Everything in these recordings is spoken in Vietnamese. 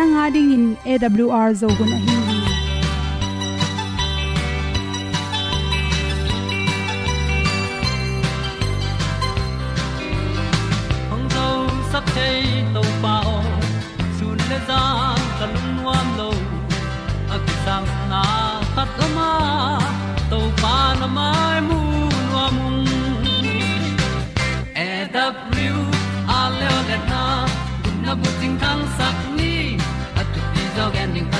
nanga ding in awr zo gun a hi hong zo sắp thấy tàu bao sun le za kan nuam lo a ki sam na khat o ma tàu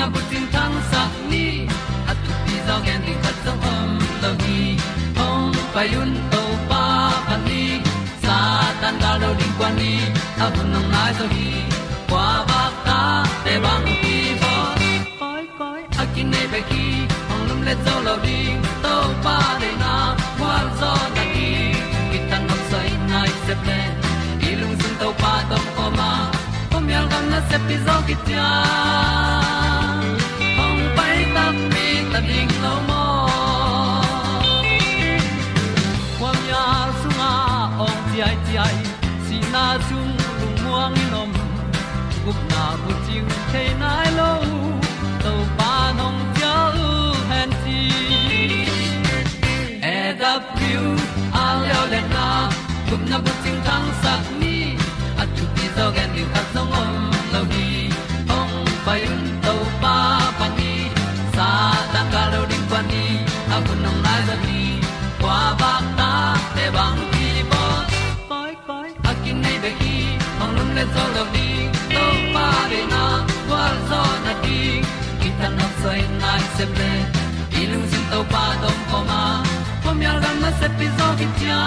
na bu tin tan sa ni. At tu pi zo gen di khat zo om lo gi hong pa yun to pa pa ni. Sa tan da lo ding kwan ni. A bu nang mai so hi kwa ba ta te bang ki bo koi koi a kin nei be ki ong lum le zo lo ding to pa de na. Kwa zo na ki ki tan nok sai nai se pe ilung sun to pa tom ko ma. Pom yal gam na se pi zo ki tia a leo le na gup na bu chiu tang sat ni at tu ti zo gen ni khat song se ple i lung sin to pa tom poma ma pom yal gam na se pi zo ki tia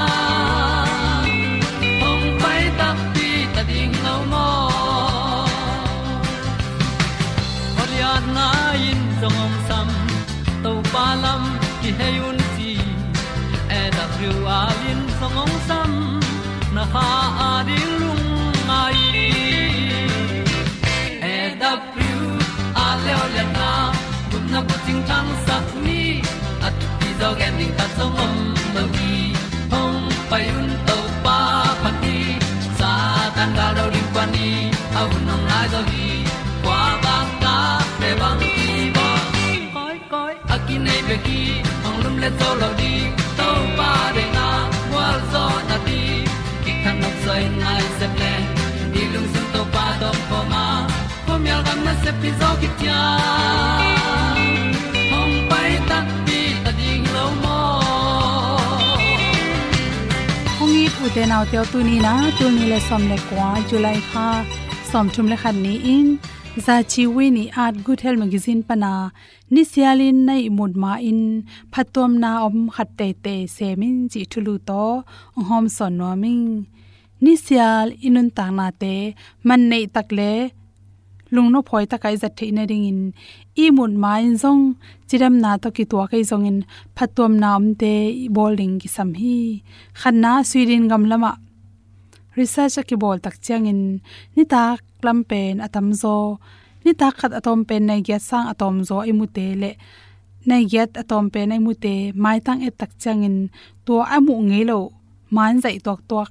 ding ta zo om mo gi hong pai un to pa pa ti sa tan ga do ri pa ni au nong lai do gi kwa ba ta pe bang ki bo koi koi a ki nei be ki hong lum le to lo di to pa de na wa zo na ti ki kan nok sai nai se ple ni lung sun to pa do pa ma. Po mi al gam na se pi zo ki tia te nau te tu ni na tu ni le som le kwa july kha som thum le khan ni in za chi we ni at good health magazine pana ni sialin nai mud ma in phatom na om khat te te semin chi thulu to hom son no ming ni sial inun ta na te man nei tak le lung no phoi ta kai zat theina ring in. I mun ma in zong, chiram na to ki tua kai zong in. Phatom na om te bowling ki sam hi. Khanna suirin gam lama. Research ki bol tak chang in. Ni ta klam pen atam zo. Ni ta khat atom pen nai ge sang atom zo i mu te le. Nai gyat atom pen nai mu te mai tang e tak chang in. To amu ngelo man zai tok tok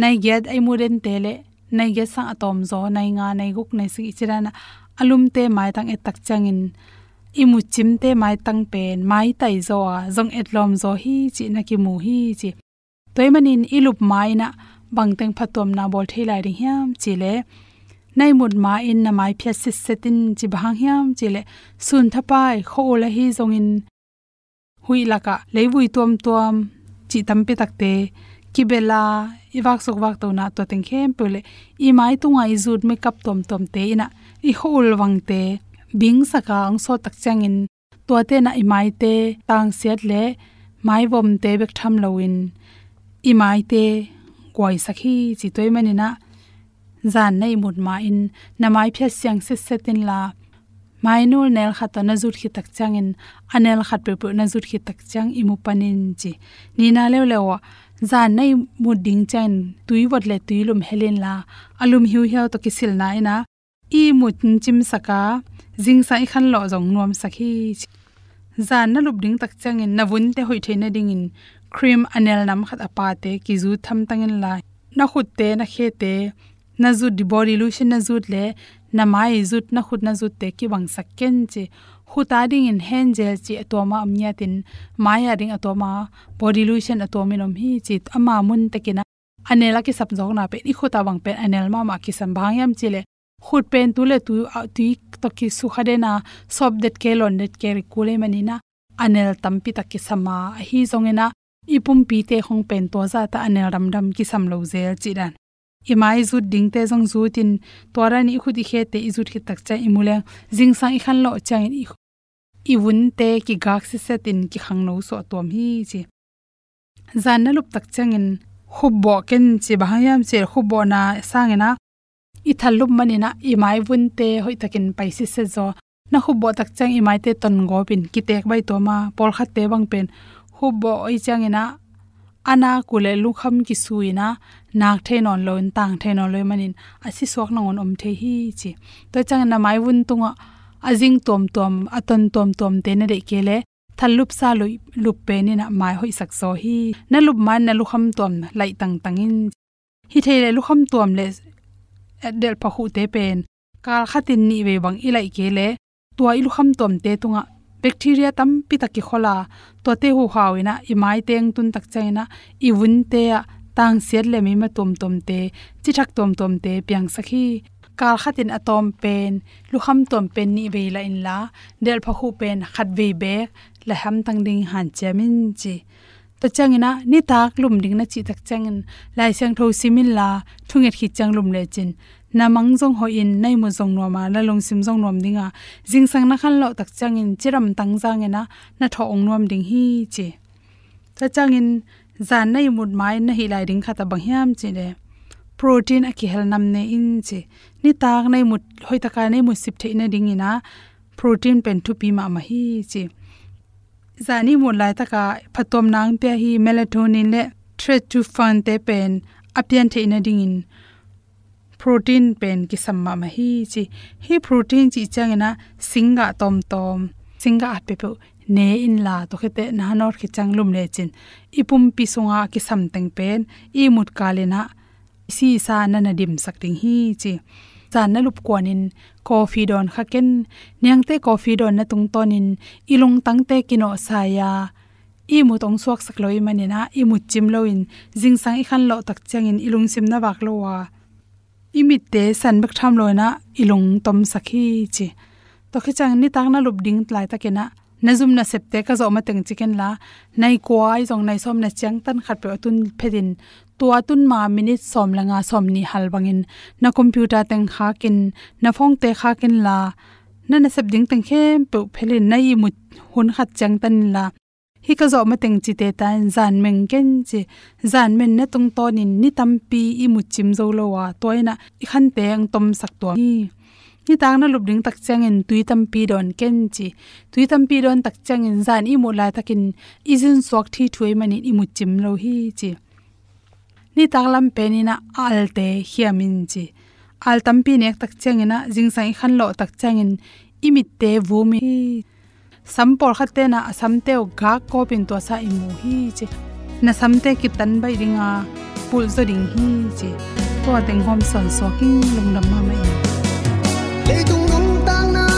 nai gyat ai mu ren te le nai ge sa atom zo nai nga nai guk nai si chirana alum te mai tang etak changin imu chim te mai tang pen mai tai zo a zong etlom zo hi chi na ki mu hi chi toy manin ilup mai na bangteng phatom na bol thei lai ri hiam chi le nay mut ma in na mai phya sis setin chi bhang hiam chi le sun thapai kho la hi zong in hui laka leivui tom tom chi tampi takte kibela iwak sok wak to na to teng khem pule i mai tu ngai zut me kap tom tom te ina, i hol wang te, bing saka ang so tak changin to te na i mai te, tang set le, mai vom te bek tham loin i mai te, kwai sakhi chi toy manina zan nei mut ma in, na mai phya siang se setin la mainul nel khat na zut khi tak changin anel khat pe pe na zut khi tak chang imu panin chi, ni na lew lewa za nei mu ding chen, tui wat le tui lum helen la, alum hiu hiu to kisil na ina. I mu chim saka jing sai khan lo jong nuam sakhi. Za na lup ding tak chang in navun te hoi theina ding in. Cream anel nam khat apa te, ki zu tham tangin la. Na khut te, na khe te, na zu di body lotion na zut le, na mai zut na khut na zut te ki wang sakken che huta ding in hen gel chi atoma um, amnya tin maya ring atoma, body lotion atominom um, hi chi ama, mun, tekina, anela ki sap jong na pe i khuta wang pe, anel ma ma ki sam bhangyam chile. Khut pen tu le, tu uh, tu to ki su khade na, sob det ke, lon det ke ri kule manina anel tampi tak ki sama, hi zongena ipum pi te khong pen to za ta anel ram ram ki sam lo zel chi dan. Imai zu ding te jong zu tin tora ni khudi khe te izut ki tak cha imule jing sang i khan lo chang i i wun te ki gak se setin ki khang no so tom hi chi. Zan na lup tak changin hubbo ken chi bahayam che hubbo na sangena i thalup manina i mai wun te hoi takin paisi se zo. Na hubbo tak chang i mai te ton go pin, ki tek bai to ma, pol khat te bang pen. Hubbo oi changena ana kule lu kham ki suina nak the non loin tang the non loi manin asi sok na on om the hi chi. To chang na mai wun tunga azing tom tom aton tom tom te na de kele thalup sa lu lup pe ni na mai hoi sak so hi. Na lup man, na lu kham tom, lai tang tang in. Hi the le lu kham tom le eh, del pa hu te pen. Kal khatin ni ve bang ilai kele tua ilu kham tom te tunga, bacteria tam pi takki khola. To te hu hawina i mai teng tun tak chaina i wun te a, tang siat le mi ma tom tom te, chi thak tom tom te piang sakhi kal khatin atom pen, lukham tom pen ni ve la in la, del pha khu pen khat ve be la ham tang ding han chamin chi. Ta changina ni tak lum ding na chi tak changin lai sang tho simin la, thunget khi chang lum le chin. Na mang jong ho in, nai mo jong no ma la long sim jong nom dinga jing sang na khan lo tak changin chiram tang jang ena na tho ong nom ding hi chi. Ta changin zan nai mut mai, na hi lai ding khata bang hiam chi le. Protein a ki hel nam ne in chi ni tak nei mut hoi ta ka nei mu sip the na ding ina protein pen thu pi ma ma hi chi. Zani mu lai ta ka phatom nang pe hi melatonin le tryptophan te pen apian the na ding in protein pen ki samma ma hi chi. Hi protein chi changena singa tom tom, singa at pe pe ne in la to khete na nor khi changlum le chin. Ipum pi songa ki sam teng pen, i mut kalena si sa na na dim sak ting hi chi. Chan na lup kwanin coffee don khaken nyangte coffee don na tung tonin ilung tangte kino saya i mu tong suak sak loi manina i mu chim loin jing sang i khan lo tak changin ilung sim na bak lo wa. Imit te san bak tham loina ilung tom sakhi chi. To khi chang ni tak na lup ding tlai takena nazum na septe ka zo ma teng chicken la. Nai kwai jong nai som na chang tan khat pe tun phedin. Tua tun ma minute som langa som ni hal bangin. Na computer teng kha kin na phong te kha kin la. Na na sep ding teng khem pe phelin nai mu hun khat chang tan la. Hi ka zo ma teng chi te tan zan meng ken chi. Zan men na tung ton in ni tampi i mu chim zo lo wa. Toina i khan teng tom sak to hi ni tang na lup ding tak chang in tui tam pi don ken chi. Tui tam pi don tak chang in zan i mu la takin izin sok thi thui mani i mu chim lo hi chi. Ni tak lam pe ni na al te hiamin chi. Al tam pi nek tak chang ina jing sai khan lo tak chang in imit te vu mi sampor khatte na asam te ga ko pin to sa i mu hi chi. Na sam te ki tan bai ringa pul zo ding hi chi. To teng hom son soking lung lam ma mai le tung lung tang na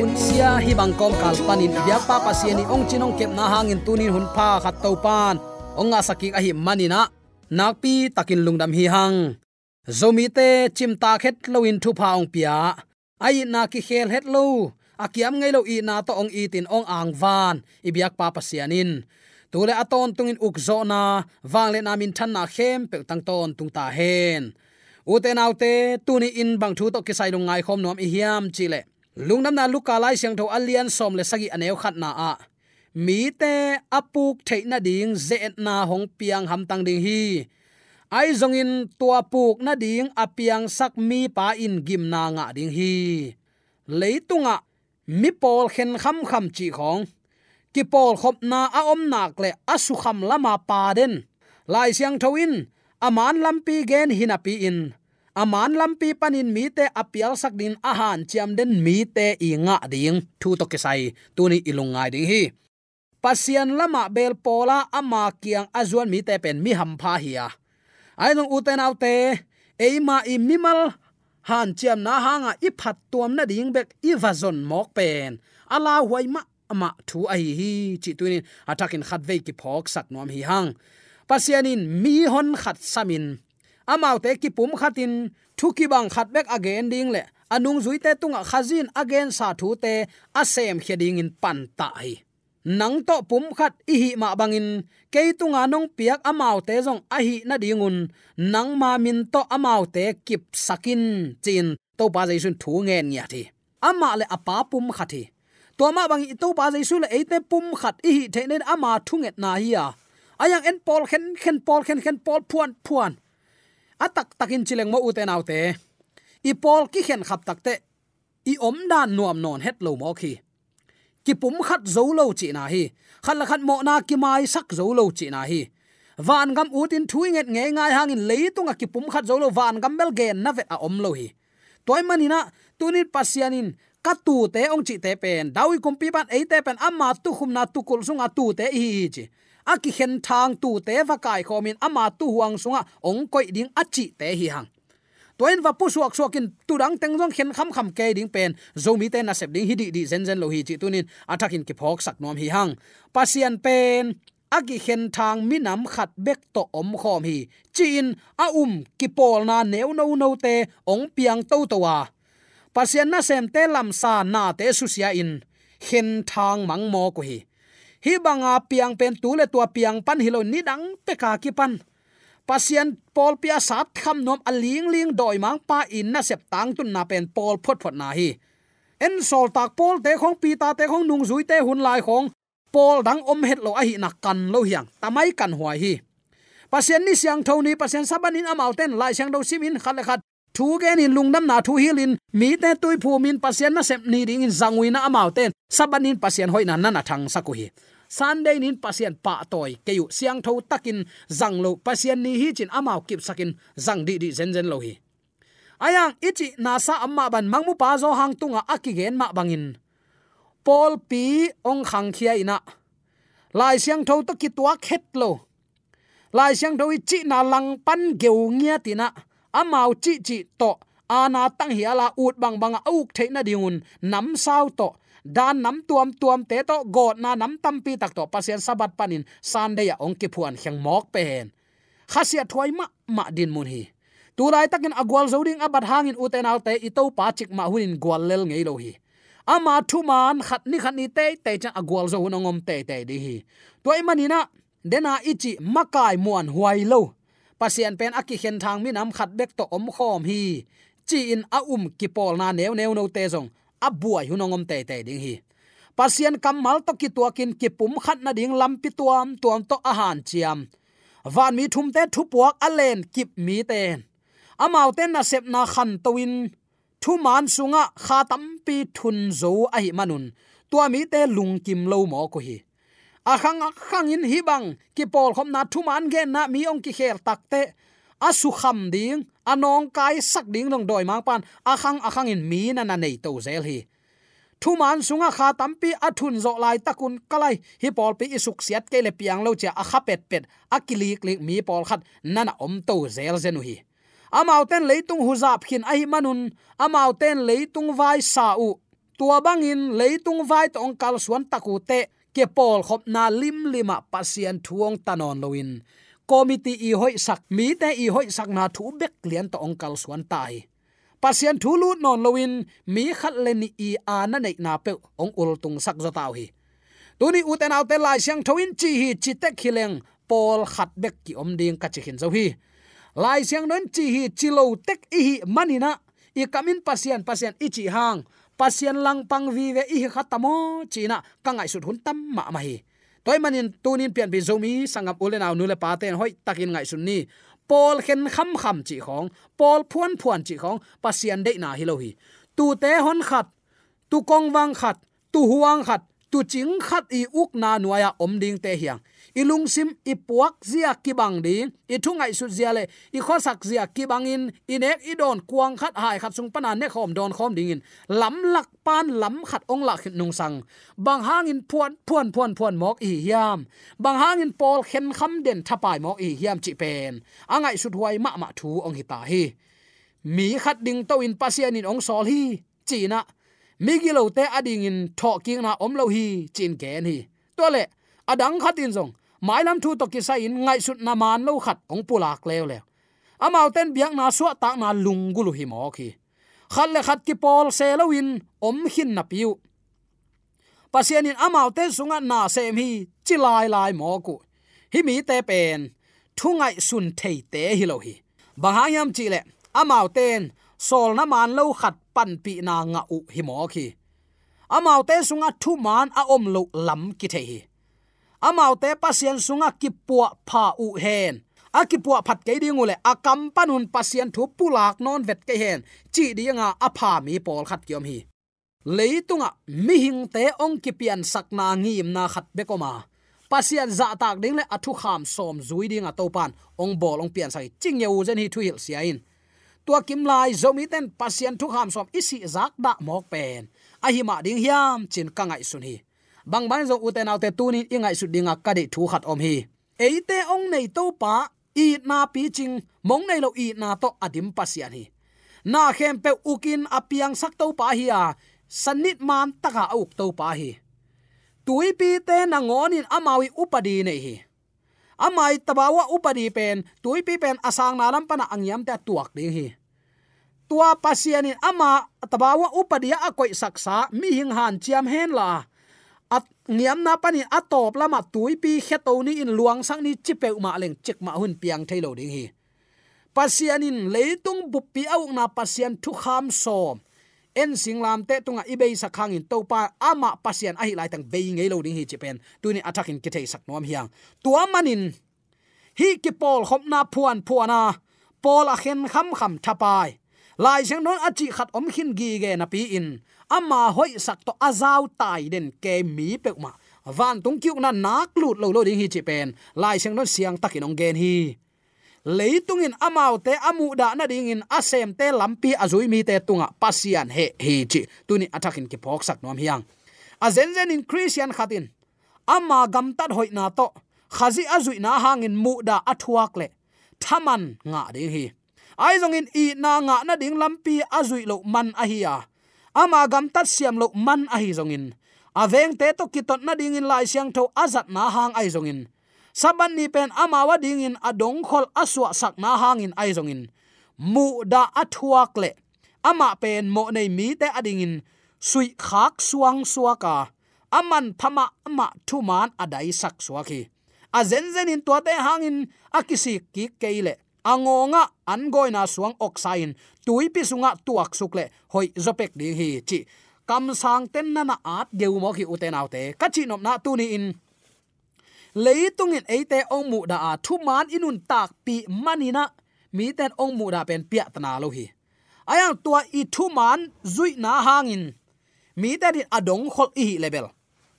ko hun sia hi bang kom kal panin. Bia pa pa sia ni ong chinong kep na hangin tunin hun pa khat to pan. Ong asaki saki a hi manina nakpi takin lungdam hi hang. Zomi te chimta khet loin thu pa ong pia. Ai na ki khel het lo. Akiam ngei lo i na to ong i tin ong ang van. Ibiak pa pa sianin tule aton tungin ukzo na. Wangle na min than na khem pe tang ton tung ta hen. Uten autte tuni in bang thu to kisai lungai khom nom i hiam chile lungnam na luka lai siang tho alian som le sagi aneu khat na a. Mi te apuk theina ding ze na hong piang ham tang ding hi. Ai zong in tua puk na ding apiang sak mi pa in gim na nga ding hi. Leitunga mi pol khen kham kham chi khong. Ki pol khop na a om nak le asu kham lama pa den. Lai siang thoin aman lampi gen hinapi in aman lampi panin mi te apial sak din ahan chiam den mi te i nga ding. Thu to kesai tuni ilungai ding hi. Pasian lama bel pola ama kiang azuan mi te pen mi ham pha hiya ai nong uten autte, eima i mimal han chiam na hanga i phat tuam na ding bek i vazon mok pen. Ala huai ma ama thu ai hi chi tunin atakin khat ve ki phok sak nom hi hang. Pasianin mi hon khat samin amau te ki pum khatin, thu ki bang khat bek again ding le. Anung zui te tunga khazin again sa thu te, asem kheding in pan ta hi. Nang to pum khat i hi ma bangin ke tunga nong piak amau te jong a hi na dingun nang ma min to amau te kip sakin, chin, to pa jaisun thu ngen nya thi. Ama le apa pum khathi to ma bang to pa jaisu le ate pum khat i hi the nen ama thunget na hi ya. Ayang en pol khen khen pol khen khen pol puan puan atak takin chileng mo uten autte. I pol ki khen khap takte. I om dan nuam non het lo mo khi. Ki pum khat zo lo chi na hi. Khat la khat mo na ki mai sak zo lo chi na hi. Van gam utin thuinget nge ngai hangin leitunga ki pum khat zo lo van gam bel gen na vet a om lo hi. Toy manina tunin pasianin katu te ong chi te pen. Dawi kum pi ban ei te pen, amma tu khum na tu kul sunga tu te hi chi aki hen thang tu te va kai khomin ama tu huang sunga, ong koi ding achi te hi hang. Toin va pu suak suakin tudang teng jong khen kham kham ke ding pen zomi te na sep ding hi di di zen zen lo hi chi tunin athakin ki phok sak nom hi hang. Pasian pen agi hen thang minam khat bek to om khom hi. Chin, a um ki pol na neu no no te, ong piang to to wa. Pasian na sem te lam sa na te su sia in. Hen thang mang mo ko hi hi banga piang pen tu le tua piang pan hilo ni dang pe ka ki pan. Pasien pol pia sat kham nom aling ling doi mang pa in na sep tang tun na pen pol phot phot na hi. En sol tak pol te khong, pi ta te khong, nung zui te hun lai khong. Pol dang om het lo a hi na kan lo hiang. Tamai kan huai hi. Pasien ni siang thoni pasien sabanin amauten lai siang do simin khat le khat thu gen in lungnam na thu hilin mi te tui phu min pasien na sep ni ding in zangui na amauten sabanin pasien hoi na na thang saku hi. Sunday nin pasien pa toy keyu siang tho takin zanglo pasien ni hi chin amau kip sakin zang di di zen zen lo hi. Ayang, ichi nasa amma ban mangmu pa zo hang tunga akigen ma bangin pol pi ong khang khia ina. Lai siang tho to ki tua khet lo. Lai siang tho chi na lang pan geu ngia tina amau chi chi to. Ana tang hi ala ut bang bang auk theina dingun. Nam sao to. Dan nam tuam tuam te to. God na nam tampi tak to. Pasien sabat panin. Sunday ya ong ki phuan hyang mok pen khasia thoi ma ma din mun hi. Tulai takin agwal zoding abat hangin uten alte ito pa chik ma hunin gwal lel ngei lo hi. Ama thu man khat ni khat ni te te cha agwal zo hunongom te te di hi. Toy manina dena ichi makai muan huai lo pasian pen aki khen thang mi nam khat bek to om khom hi. Chi in a um ki pol na neu neu no te jong a buai hunongom te te ding hi. Pasien kamal to ki tuakin ki pum khat na ding lampi tuam tuam to ahan chiam. Van mi thum te thu puak alen kip mi ten amau ten na sep na khan towin thu man sunga kha tam pi thun zo a hi manun. Tua mi te lung kim lo mo ko hi akhang khang in hi bang. Ki pol khom na thu man gen na mi ong ki kher takte asu kham ding. Anong kai sak ding dong doi mang pan. Akhang akhang in mi na na nei to zel hi. Thu man sunga kha tampi athun zo lai takun kalai. Hi pol pi isuk siat ke le piang lo cha a kha pet pet. Akili klik mi pol khat nana om to zel zenu hi. Amauten leitung huzap khin ai manun. Amauten leitung vai sa u. Tua bangin leitung vai tong kal suan takute te ke pol khop na lim lima pasian thuong tanon loin committee i hoi sak mi te i hoi sak na thu bek lian to ongkal suan tai. Pasian thu lu non loin mi khat le ni i ana nei na pe ong ul tung sak za tau hi. Tuni uten autte lai siang thoin chi hi chi te khileng pol khat bek ki om ding ka chi hin zo hi. Lai siang non chi hi chi lo tek i hi manina i kamin pasian pasian i chi hang pasian lang pang vi ve i khatamo china kangai sut hun tam ma ma hi. Toy manin tunin pian bi zomi sangam ulen aw nule paten hoi, takin ngai sun ni. Pol khen kham kham chi khong pol phuan phuan chi khong pasian de na hi lo hi. Tu te hon khat, tu kong wang khat, tu huang khat, tu ching khat i uk na nuaya om ding te hiang ilung sim ipuak zia kibang di i thungai su zia le, i khosak zia kibangin inek idon kuang khat hai khat sung pana ne khom don khom ding in. Lam lak pan, lam khat ong lak nung sang. Bang hangin puan puan puan puan mok i hiam. Bang in pol khen kham den thapai mok i hiam chi pen. Angai su huai ma ma thu ong hi ta hi. Mi khat ding to in pasian in ong sol hi china migilo te ading in tho king na om lo hi, chin ken hi. To le adang khatin zong mai lam thu to ki sa in ngai sut na man lo khat ong pulak le le amau ten biak na suwa tak na lungulu hi mo khi. Khal le khat ki pol se lowin om hin na piu. Pasianin amau te sunga na sem hi chilai lai mo ku. Hi mi te pen thungai sun thei te hi lo hi. Bahayam chi le, amau ten, sol na man lo khat pan pi na nga u hi mo khi. Amau te sunga thu man a om lo lam ki the hi amau te pasien sunga kipua pha u hen. Akipua phat ke ding ule akam panun pasien thu pulak non vet ke hen. Chi dinga apha mi pol khat kiom hi. Leitunga mi hing te ong kipian sakna ngim na khat be koma. Pasian za tak ding le athu kham som zui ding a topan. Ong bol ong pian sai, ching ye u zen hi thu hil sia in. Tua kim lai zomi ten pasian thu kham som isi zak da mok pen. A hi ma ding hiam, chin kangai sun hi bang bang zo uten autte tunin ingai su dinga kadi thu khat om hi. Eite ong nei to pa, i na pi ching, mong nei lo i na to adim pasian hi. Na khem pe ukin apiang sak to pa hi a sanit man taka uk to pa hi. Tui pi te na ngonin amawi upadi nei hi. Amai tabawa upadi pen, tui pi pen asang na lam pana angyam ta tuak ding hi. Tua pasianin ama, tabawa upadia akoi saksa, mi hing han chiam hen la at niam na pani atop lama tuipi kheto ni in luang sang ni chipe ma leng chek ma hun piang thailo ding hi. Pasianin leitung buppi au na pasian thu kham som. En singlam te tunga ibei sakhang in topa ama pasian ahi lai tang vei ngei lo ding hi chipen tuni attack in thei sak nom hiang. Tua manin hi ki pol khop na phuan phuana pol a khen kham kham thapai lai seng non achi khat om khin gi ge na pi in ama hoi sak to azau tai den ke mi pe ma van tung kyu na nak lut lo lo ding hi chi pen. Lai seng non siang takin ong gen hi. Leitung in amau te amu da na ding in asem te lampi azui mi te tunga pasian he hi chi. Tuni attacking ki phok sak nom hiang. A zen zen in christian khatin ama gam tat hoi na to. Khazi azui na hangin mu da athuak le. Thaman nga ding hi. Ai zong in i na nga na ding lampi azui lo man a hi a ama gam tat siam lo man a hi zong in. Aveng te to kitot na ding in lai siang tho azat na hang ai zong in. Saban ni pen ama wa ding in adong khol aswa sak na hang in ai zong in. Mu da athuak le. Ama pen mo nei mi te ading in. Sui khak suang suaka aman thama ama thuman adai sak suaki a zen zen in to te hangin akisi ki keile angonga angoina suang oxain tuipi sunga tuak sukle hoi, zopek ding hi, chi. Kam sang ten na na at deu mo ki uten autte ka chi nom na tu ni in. Leitung in eite ong mu da a. Thu man inun tak pi manina mi ten ong mu da pen pia tana lo hi. Ayang tua i thu man zui na hangin. Mi ta din adong khol i level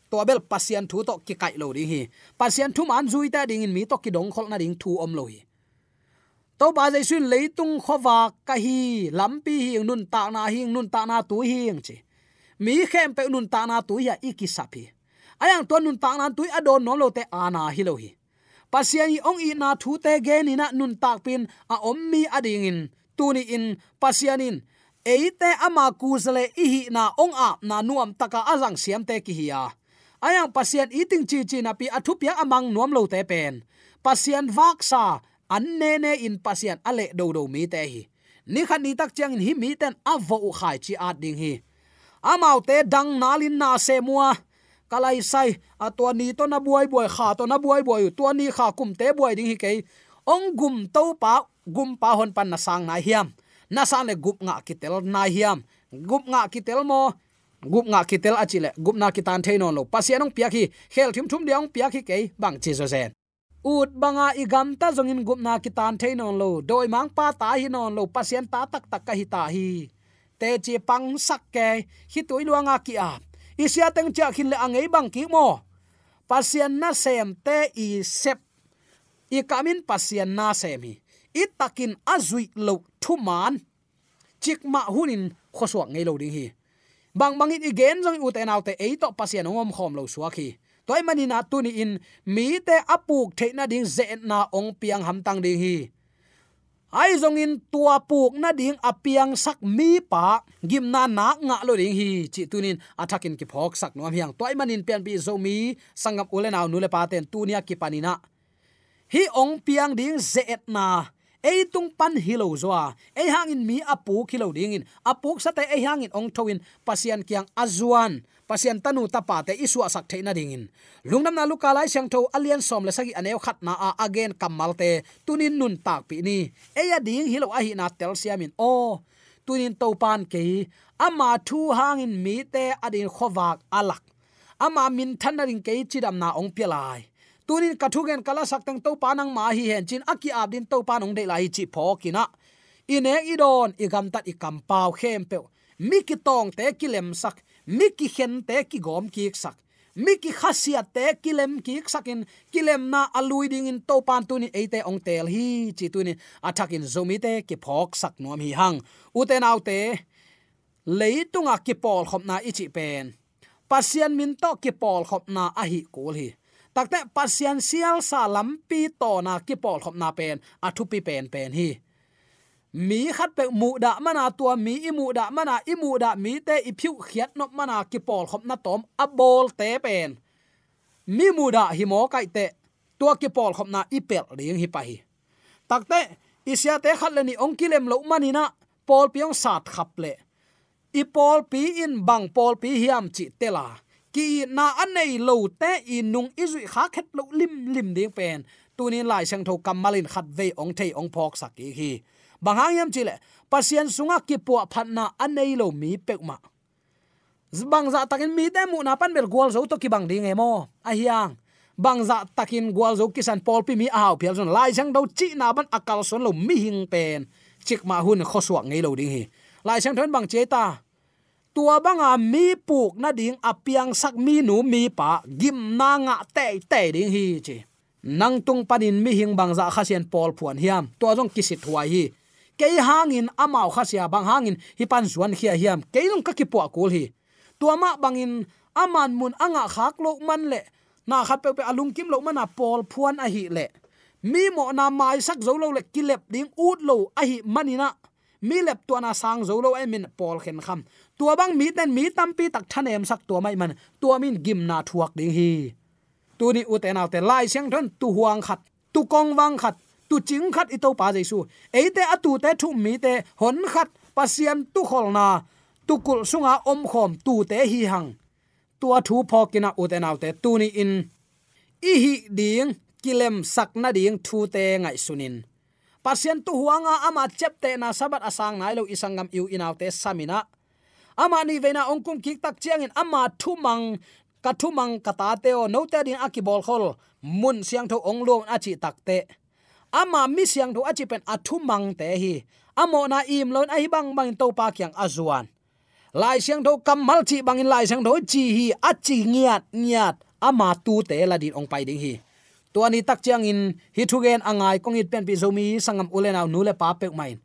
to bel. Pasian thu to ki kai lo ri hi. Pasian thu man zui ta ding in mi to ki dong khol na ding thu om lo hi to ba jai sun leitung khowa ka hi lampi hi nun ta na hi nun ta na tu hi chi mi khem pe nun ta na tu à, ya ikisapi ayang to nun ta na tu adon no lo te ana à hi lo hi pasiani ong i na thu te ge ni na nun tak pin à a om mi ading in tu ni in pasianin eite ama kuzle ihi na ong a na nuam taka azang siam te ki hiya ayang pasian eating chi chi na pi athupia amang nuam lo te pen pasian vaksa an ne ne in pasian ale do do mi te hi. Ni khan ni tak chang hi mi ten avo khai chi at ding hi. Amau te dang nalin na se mua. Kalai sai, a to ni to na buai buai, kha to na buai buai to ni kha kum te buai ding hi ke ong gum to pa, gum pa hon pan na sang na hiam. Na sang le gup nga kitel na hiam. Gup nga kitel mo, gup nga kitel achile gup na kitan theinon lo. Pasianong piakhi khel thim thum diang piakhi ke bang chi zo zen ut banga igam ta zongin gupna kitan theinon lo. Doi mang pa ta hi non lo. Pasien ta tak tak ka hi ta hi. Te chi pang sak ke hi toi luanga ki a. Isia teng cha khin le angei bang ki mo. Pasien na sem te i sep. I kamin pasien na semi i. Takin azui lo thuman chik ma hunin khosuak ngei lo ding hi. Bang bangin igen jong u te nau te ei to pasien ngom khom lo suaki toy mani na tu ni in, mi te apuk theina ding ze na ong piang ham tang ding hi. Ai zong in tua puk na ding apiang sak mi pa, gim na na nga lo ding hi. Chi tunin athakin ki phok sak no hiang. Toy manin pian bi zo mi sangam ule nule nu le pa ten tunia ki panina hi ong piang ding ze na, ei tung pan hilo zoa ei hangin mi apu khilo ding in. Apuk sate ei hangin ong thoin pasian kiang azuan pasian tanu tapa te isu asak theina na dingin. Lungnam na luka lai sang tho alian som le sagi aneu khat na a again kamal te tunin nun tak pi ni. Eya ding hilo a hi na tel siamin o. Tunin to pan ke ama thu hangin mi te adin khowak alak. Ama min thanarin ke chidam na ong pelai tunin kathugen kala saktang to panang ma hi hen chin aki abdin to panong de lai chi phokina ine idon igam tat ikam pau khem pe. Mi ki tong te kilem sak mi ki hen te ki gom ki sak. Mi ki khasia te kilem ki sakin kilem na alui ding in to pan tu ni ate ong tel hi chi tu ni. Athakin zomi te ki phok sak nom hi hang. Uten autte leitunga ki pol khop na ichi pen. Pasian min to ki pol khop na a hi kul hi. Takte pasian sial sa lampi to na ki pol khop na pen. Athupi pen pen hi mi khat pe mu da mana tua, mi i mu da mana i mu da mi te i phiu khiat no mana ki pol khop na tom, a bol te pen. Mi mu da hi mo kai te, tua ki pol khop na i pel ring hi pa hi. Takte isia te khat le ni ong kilem lo mani na pol piong sat khap le. I pol pi in bang pol pi hiam chi tela ki na anei lo te i nung izui kha khet lo lim lim ding pen. Tunin lai sang tho kamalin khat ve ong thei ong phok sak hi bangang yam chile, pasien sunga ki pu phatna anei lo mi pekma. Bang za takin mi te mu na pan bel gol zo to ki bang ding emo. A hiang bang za takin gwal zo kisan pol pi mi aw pial zon lai chang do chi na ban akal son lo mi hing pen. Chik ma hun khoswa ngei lo ding hi. Lai chang thon bang che ta. Tua banga mi puk na ding apiang sak mi nu mi pa gim na nga te te ding hi chi. Nang tung panin mi hing bang za khasian pol phuan hiam. To jong kisit huai hi ke hangin amau khasia, bang hangin hi pan zuan khia hiam. Ke long ka ki po kul hi. Tua ma bangin aman mun anga khak lo man le. Na khat pe pe alung kim lo mana pol phuan a hi le. Mi mo na mai sak zo lo le kilep ding ut lo a hi manina mi lep tua na sang zo lo ai min pol khen kham. Tua bang mi ten mi tam pi tak thanem sak tua mai man. Tua min gim na thuak ding hi. Tu ni u te na te lai siang thon, tu huang khat, tu kong wang khat tu ching khat i to pa jaisu eite atu te thu mi te hon khat pasian tu khol na. Tu kul sunga om khom tu te hi hang. Tua thu phokina u te na te tu ni in. I hi ding, kilem sakna ding thu te ngai sunin. Pasien tu huanga ama chepte na sabat asang nai lo isangam iu inaute samina. Ama ni veina ongkum kik tak chiang in ama thu mang, ka thu mang kata teo no te din akibol khol. Mun siang tho ong chi achi takte ama mi siang tho achi pen athu mang te hi. Amo na im lon ai bang bang to pa kyang azuan lai siang tho kamal chi bangin lai siang tho chi hi achi ngiat ngiat. Ama tu te la din ong pai ding hi. To ani tak chiang in hi thu gen angai kong it pen pi zomi sangam ulenaw nule pa pek main.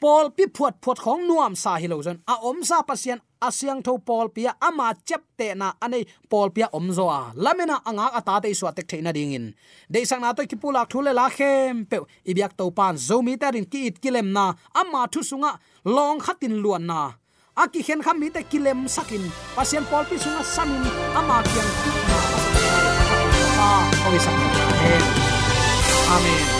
Pol pi phuat phuat khong nuam sa hi lo zon. A om sa pasien asyang tho pol pia, ama chep te na anei pol pia om zo a lamena anga ata te swa tek theina ding in. De sang na to ki pulak thule la khem pe ibyak to pan zomi ta rin ki it kilem na. Ama thu sunga long khatin luan na. Aki khen kham mi te kilem sakin. Pasien pol pi sunga samin ama kyang tu na. A amen.